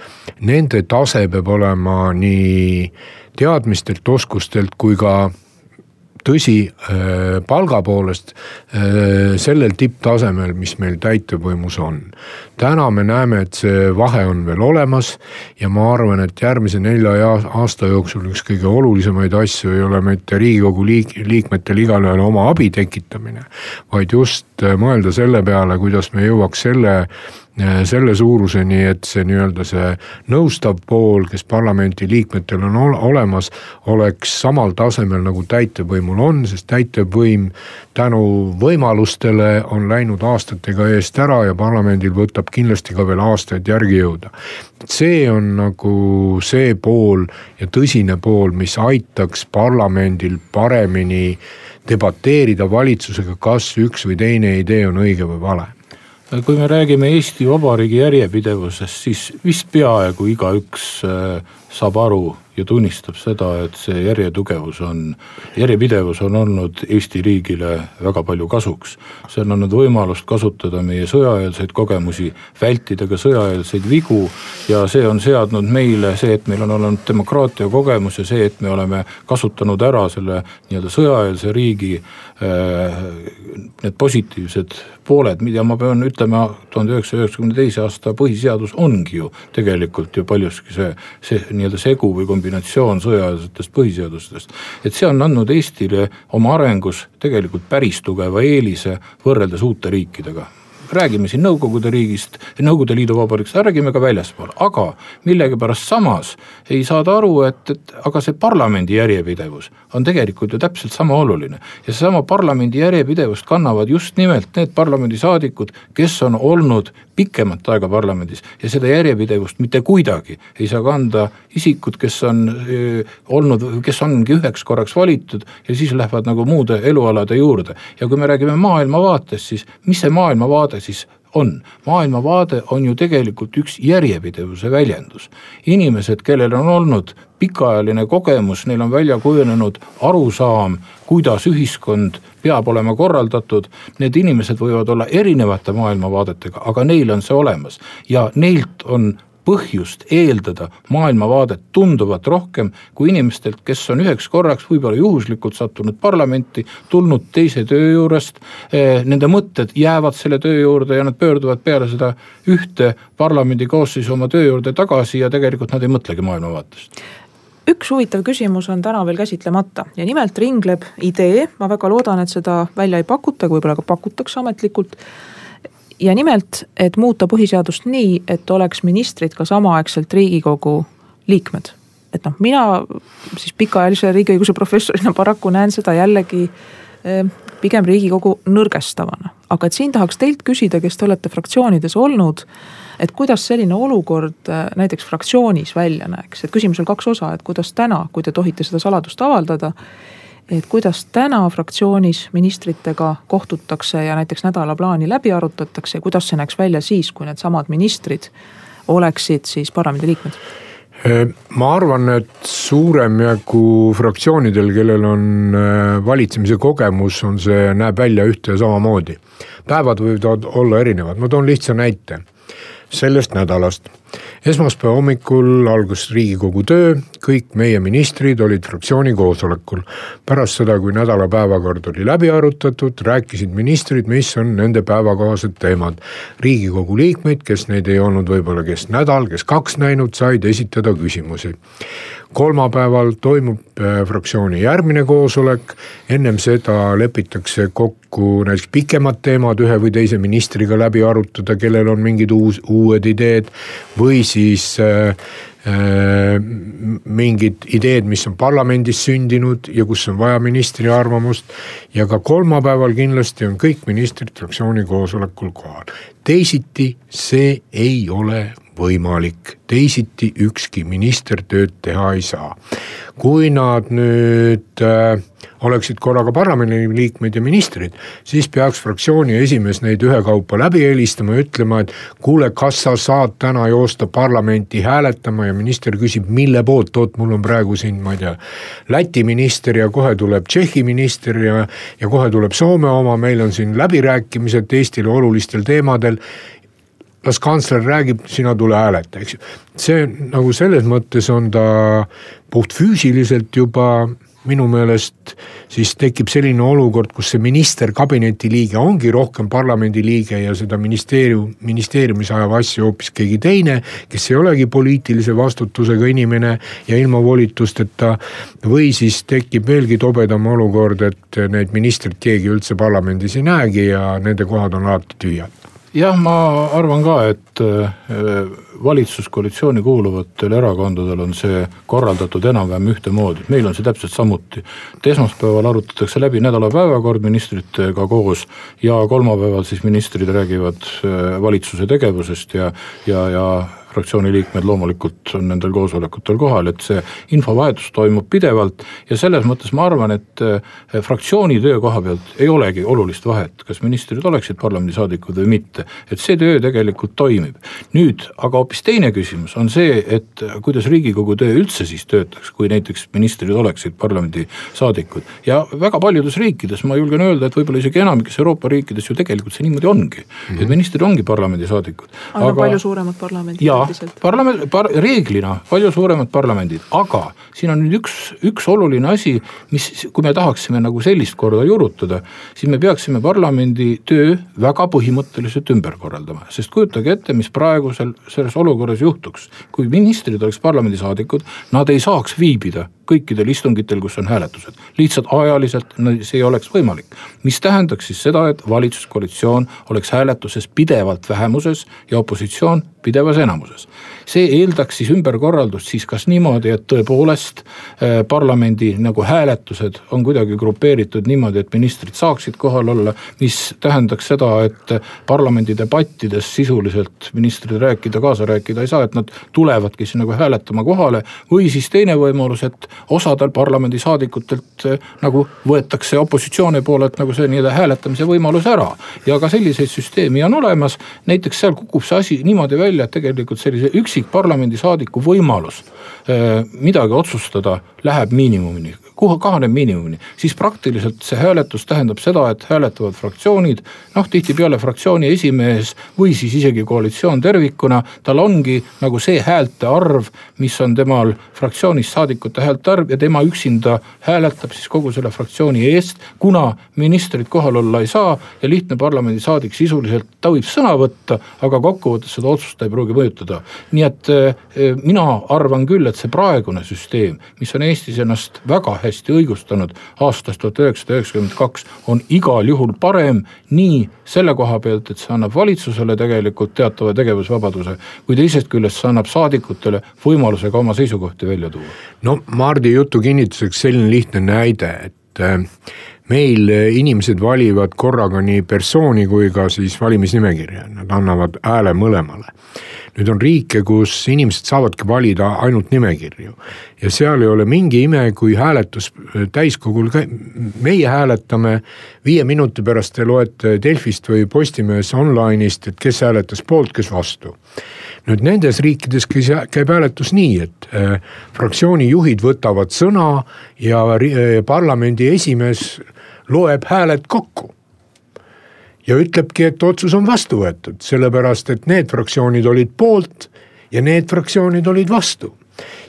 Nende tase peab olema nii teadmistelt, oskustelt kui ka tõsi, äh, palga poolest äh, sellel tipptasemel, mis meil täitevvõimus on. täna me näeme, et see vahe on veel olemas ja ma arvan, et järgmise nelja aasta jooksul üks kõige olulisemaid asju ei ole mitte riigikogu liik-, liikmetel igalühel oma abi tekitamine. vaid just äh, mõelda selle peale, kuidas me jõuaks selle selle suuruseni, et see nii-öelda see nõustav pool, kes parlamendi liikmetel on olemas, oleks samal tasemel nagu täitevvõimul on, sest täitevvõim tänu võimalustele on läinud aastatega eest ära ja parlamendil võtab kindlasti ka veel aastaid järgi jõuda. see on nagu see pool ja tõsine pool, mis aitaks parlamendil paremini debateerida valitsusega, kas üks või teine idee on õige või vale kui me räägime Eesti Vabariigi järjepidevusest, siis vist peaaegu igaüks äh, saab aru ja tunnistab seda, et see järjetugevus on, järjepidevus on olnud Eesti riigile väga palju kasuks. see on andnud võimalust kasutada meie sõjaeelseid kogemusi, vältida ka sõjaeelseid vigu ja see on seadnud meile see, et meil on olnud demokraatia kogemus ja see, et me oleme kasutanud ära selle nii-öelda sõjaeelse riigi äh, need positiivsed pooled, mida ma pean ütlema, tuhande üheksasaja üheksakümne teise aasta põhiseadus ongi ju tegelikult ju paljuski see, see nii-öelda segu või kombinatsioon kombinatsioon sõjaväelisest põhiseadustest. et see on andnud Eestile oma arengus tegelikult päris tugeva eelise võrreldes uute riikidega räägime siin Nõukogude riigist, Nõukogude Liidu vabariigist, räägime ka väljaspool, aga millegipärast samas ei saada aru, et, et aga see parlamendi järjepidevus on tegelikult ju täpselt sama oluline. ja seesama parlamendi järjepidevust kannavad just nimelt need parlamendisaadikud, kes on olnud pikemat aega parlamendis ja seda järjepidevust mitte kuidagi ei saa kanda isikud, kes on öö, olnud, kes ongi üheks korraks valitud ja siis lähevad nagu muude elualade juurde. ja kui me räägime maailmavaatest, siis mis see maailmavaade siis on, maailmavaade on ju tegelikult üks järjepidevuse väljendus. inimesed, kellel on olnud pikaajaline kogemus, neil on välja kujunenud arusaam, kuidas ühiskond peab olema korraldatud, need inimesed võivad olla erinevate maailmavaadetega, aga neil on see olemas. Ja neilt on põhjust eeldada maailmavaadet tunduvalt rohkem kui inimestelt, kes on üheks korraks võib-olla juhuslikult sattunud parlamenti, tulnud teise töö juurest. Eh, nende mõtted jäävad selle töö juurde ja nad pöörduvad peale seda ühte parlamendi koosseisu oma töö juurde tagasi ja tegelikult nad ei mõtlegi maailmavaatest üks huvitav küsimus on täna veel käsitlemata ja nimelt ringleb idee, ma väga loodan, et seda välja ei pakuta, võib-olla ka pakutakse ametlikult ja nimelt, et muuta põhiseadust nii, et oleks ministrid ka samaaegselt riigikogu liikmed. et noh, mina siis pikaajalise riigiõiguse professorina paraku näen seda jällegi eh, pigem riigikogu nõrgestavana. aga et siin tahaks teilt küsida, kes te olete fraktsioonides olnud, et kuidas selline olukord eh, näiteks fraktsioonis välja näeks, et küsimusel kaks osa, et kuidas täna, kui te tohite seda saladust avaldada et kuidas täna fraktsioonis ministritega kohtutakse ja näiteks nädalaplaani läbi arutatakse ja kuidas see näeks välja siis, kui needsamad ministrid oleksid siis parlamendiliikmed? ma arvan, et suurem jagu fraktsioonidel, kellel on äh, valitsemise kogemus, on see, näeb välja ühte ja samamoodi. päevad võivad olla erinevad, ma toon lihtsa näite sellest nädalast. Esmaspäeva hommikul algas riigikogu töö, kõik meie ministrid olid fraktsiooni koosolekul. pärast seda, kui nädala päevakord oli läbi arutatud, rääkisid ministrid, mis on nende päevakohased teemad. riigikogu liikmeid, kes neid ei olnud võib-olla kes nädal, kes kaks näinud, said esitada küsimusi kolmapäeval toimub äh, fraktsiooni järgmine koosolek, ennem seda lepitakse kokku näiteks pikemad teemad ühe või teise ministriga läbi arutada, kellel on mingid uus, uued ideed või siis äh, äh, mingid ideed, mis on parlamendis sündinud ja kus on vaja ministri arvamust. ja ka kolmapäeval kindlasti on kõik ministrid fraktsiooni koosolekul kohal, teisiti see ei ole võimalik, teisiti ükski minister tööd teha ei saa. kui nad nüüd äh, oleksid korraga parlamendiliikmed ja ministrid, siis peaks fraktsiooni esimees neid ühekaupa läbi helistama ja ütlema, et kuule, kas sa saad täna joosta parlamenti hääletama ja minister küsib, mille poolt, oot, mul on praegu siin, ma ei tea. Läti minister ja kohe tuleb Tšehhi minister ja, ja kohe tuleb Soome oma, meil on siin läbirääkimised Eestile olulistel teemadel las kantsler räägib, sina tule hääleta, eks ju. see nagu selles mõttes on ta puhtfüüsiliselt juba minu meelest siis tekib selline olukord, kus see minister, kabineti liige ongi rohkem parlamendi liige ja seda ministeerium, ministeeriumis ajab asju hoopis keegi teine, kes ei olegi poliitilise vastutusega inimene ja ilma volitusteta. või siis tekib veelgi tobedam olukord, et neid ministreid keegi üldse parlamendis ei näegi ja nende kohad on alati tühjad jah, ma arvan ka, et äh, valitsuskoalitsiooni kuuluvatel erakondadel on see korraldatud enam-vähem ühtemoodi, meil on see täpselt samuti. et esmaspäeval arutatakse läbi nädala päevakord ministritega koos ja kolmapäeval siis ministrid räägivad äh, valitsuse tegevusest ja, ja, ja fraktsiooni liikmed loomulikult on nendel koosolekutel kohal, et see infovahetus toimub pidevalt ja selles mõttes ma arvan, et eh, fraktsiooni töö koha pealt ei olegi olulist vahet, kas ministrid oleksid parlamendisaadikud või mitte, et see töö tegelikult toimib. nüüd aga hoopis teine küsimus on see, et kuidas Riigikogu töö üldse siis töötaks, kui näiteks ministrid oleksid parlamendisaadikud ja väga paljudes riikides, ma julgen öelda, et võib-olla isegi enamikes Euroopa riikides ju tegelikult see niimoodi ongi mm, -hmm. et ministrid ongi parlamendisaadikud. aga palju suuremad parlamendid üldiselt? parlament par,, reeglina palju suuremad parlamendid, aga siin on nüüd üks, üks oluline asi, mis, kui me tahaksime nagu sellist korda juurutada, siis me peaksime parlamendi töö väga põhimõtteliselt ümber korraldama, sest kujutage ette, mis praegusel selles olukorras juhtuks. kui ministrid oleks parlamendisaadikud, nad ei saaks viibida kõikidel istungitel, kus on hääletused. lihtsalt ajaliselt no, see ei oleks võimalik, mis tähendaks siis seda, et valitsuskoalitsioon oleks hääletuses pidevalt vähemuses ja opositsioon pidevas enamuses. see eeldaks siis ümberkorraldust siis kas niimoodi, et tõepoolest äh, parlamendi nagu hääletused on kuidagi grupeeritud niimoodi, et ministrid saaksid kohal olla, mis tähendaks seda, et parlamendi debattides sisuliselt ministrid rääkida, kaasa rääkida ei saa, et nad tulevadki siis nagu hääletama kohale. või siis teine võimalus, et osadel parlamendisaadikutelt äh, nagu võetakse opositsiooni poolelt nagu see nii-öelda hääletamise võimalus ära. ja ka selliseid süsteeme on olemas, näiteks seal kukub see asi niimoodi välja et tegelikult sellise üksik parlamendisaadiku võimalus äh, midagi otsustada läheb miinimumini, kuhu kahaneb miinimumini, siis praktiliselt see hääletus tähendab seda, et hääletavad fraktsioonid, noh tihtipeale fraktsiooni esimees või siis isegi koalitsioon tervikuna, tal ongi nagu see häälte arv, mis on temal fraktsioonis saadikute häälte arv ja tema üksinda hääletab siis kogu selle fraktsiooni eest, kuna ministrid kohal olla ei saa ja lihtne parlamendisaadik sisuliselt, ta võib sõna võtta, aga kokkuvõttes seda otsust ta ei pruugi mõjutada. nii et eh, mina arvan küll, et see praegune süsteem, mis on Eestis ennast väga hästi õigustanud aastast tuhat üheksasada üheksakümmend kaks, on igal juhul parem nii selle koha pealt, et see annab valitsusele tegelikult teatava tegevusvabaduse, kui teisest küljest see annab saadikutele võimaluse ka oma seisukohti välja tuua. no Mardi jutu kinnituseks selline lihtne näide, et eh, meil inimesed valivad korraga nii persooni kui ka siis valimisnimekirja, nad annavad hääle mõlemale. nüüd on riike, kus inimesed saavadki valida ainult nimekirju. Ja seal ei ole mingi ime, kui hääletus täiskogul, meie hääletame, viie minuti pärast te loete Delfist või Postimehes online'ist, et kes hääletas poolt, kes vastu. Nüüd nendes riikides käib hääletus nii, et äh, fraktsiooni juhid võtavad sõna ja parlamendi esimees loeb hääled kokku. ja ütlebki, et otsus on vastu võetud, sellepärast et need fraktsioonid olid poolt ja need fraktsioonid olid vastu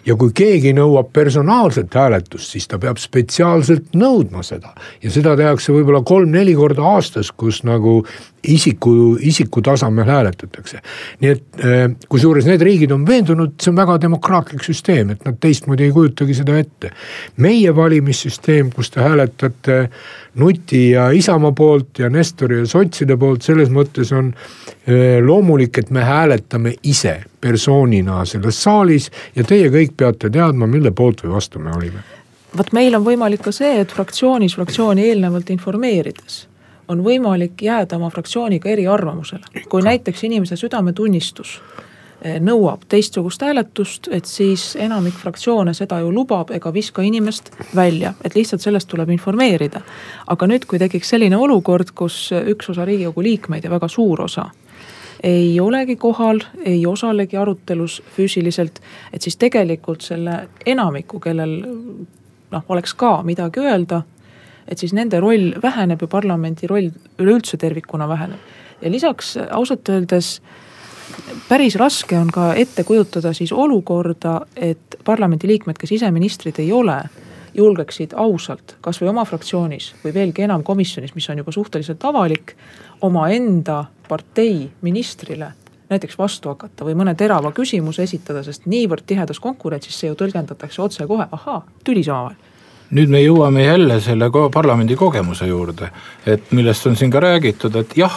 ja kui keegi nõuab personaalset hääletust, siis ta peab spetsiaalselt nõudma seda ja seda tehakse võib-olla kolm-neli korda aastas, kus nagu isiku, isiku tasemel hääletatakse. nii et äh, kusjuures need riigid on veendunud, see on väga demokraatlik süsteem, et nad teistmoodi ei kujutagi seda ette. meie valimissüsteem, kus te hääletate Nuti ja Isamaa poolt ja Nestori ja sotside poolt, selles mõttes on äh, loomulik, et me hääletame ise persoonina selles saalis ja teie kõik peate teadma, mille poolt või vastu me olime vot meil on võimalik ka see, et fraktsioonis fraktsiooni eelnevalt informeerides on võimalik jääda oma fraktsiooniga eriarvamusele. kui näiteks inimese südametunnistus eh, nõuab teistsugust hääletust, et siis enamik fraktsioone seda ju lubab ega viska inimest välja, et lihtsalt sellest tuleb informeerida. aga nüüd, kui tekiks selline olukord, kus üks osa riigikogu liikmeid ja väga suur osa ei olegi kohal, ei osalegi arutelus füüsiliselt, et siis tegelikult selle enamiku, kellel noh, oleks ka midagi öelda et siis nende roll väheneb ja parlamendi roll üleüldse tervikuna väheneb. ja lisaks ausalt öeldes päris raske on ka ette kujutada siis olukorda, et parlamendiliikmed, kes ise ministrid ei ole, julgeksid ausalt, kasvõi oma fraktsioonis või veelgi enam komisjonis, mis on juba suhteliselt avalik, omaenda partei ministrile näiteks vastu hakata või mõne terava küsimuse esitada, sest niivõrd tihedas konkurentsis see ju tõlgendatakse otsekohe, ahaa, tülis omavahel nüüd me jõuame jälle selle parlamendi kogemuse juurde, et millest on siin ka räägitud, et jah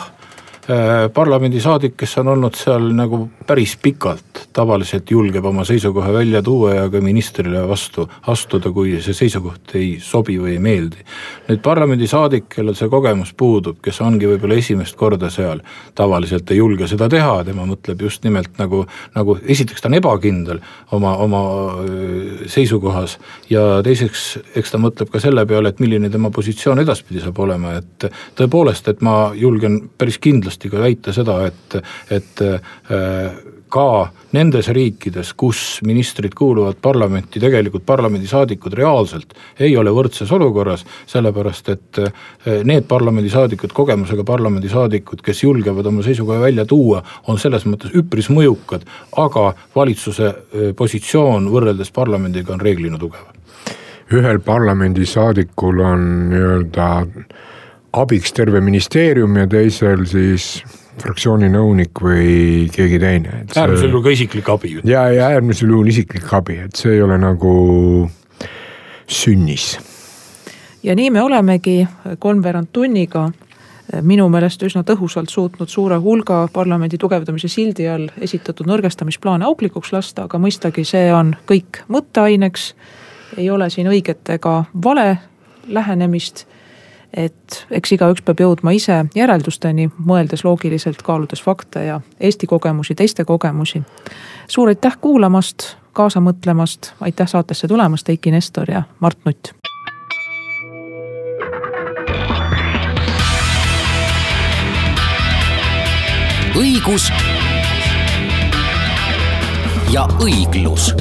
parlamendisaadik, kes on olnud seal nagu päris pikalt, tavaliselt julgeb oma seisukoha välja tuua ja ka ministrile vastu astuda, kui see seisukoht ei sobi või ei meeldi. nüüd parlamendisaadik, kellel see kogemus puudub, kes ongi võib-olla esimest korda seal, tavaliselt ei julge seda teha, tema mõtleb just nimelt nagu, nagu esiteks ta on ebakindel oma, oma äh, seisukohas ja teiseks, eks ta mõtleb ka selle peale, et milline tema positsioon edaspidi saab olema, et tõepoolest, et ma julgen päris kindlasti kindlasti ka väita seda, et, et äh, ka nendes riikides, kus ministrid kuuluvad parlamenti, tegelikult parlamendisaadikud reaalselt ei ole võrdses olukorras, sellepärast et äh, need parlamendisaadikud, kogemusega parlamendisaadikud, kes julgevad oma seisukoha välja tuua, on selles mõttes üpris mõjukad, aga valitsuse äh, positsioon võrreldes parlamendiga on reeglina tugev. ühel parlamendisaadikul on nii-öelda abiks terve ministeerium ja teisel siis fraktsiooni nõunik või keegi teine. äärmisel juhul ka isiklik abi. ja, ja äärmisel juhul isiklik abi, et see ei ole nagu sünnis. ja nii me olemegi kolmveerand tunniga minu meelest üsna tõhusalt suutnud suure hulga parlamendi tugevdamise sildi all esitatud nõrgestamisplaane auklikuks lasta, aga mõistagi see on kõik mõtteaineks. ei ole siin õiget ega vale lähenemist. Et eks igaüks peab jõudma ise järeldusteni, mõeldes loogiliselt, kaaludes fakte ja Eesti kogemusi, teiste kogemusi. suur aitäh kuulamast, kaasa mõtlemast, aitäh saatesse tulemast, Eiki Nestor ja Mart Nutt. õigus ja õiglus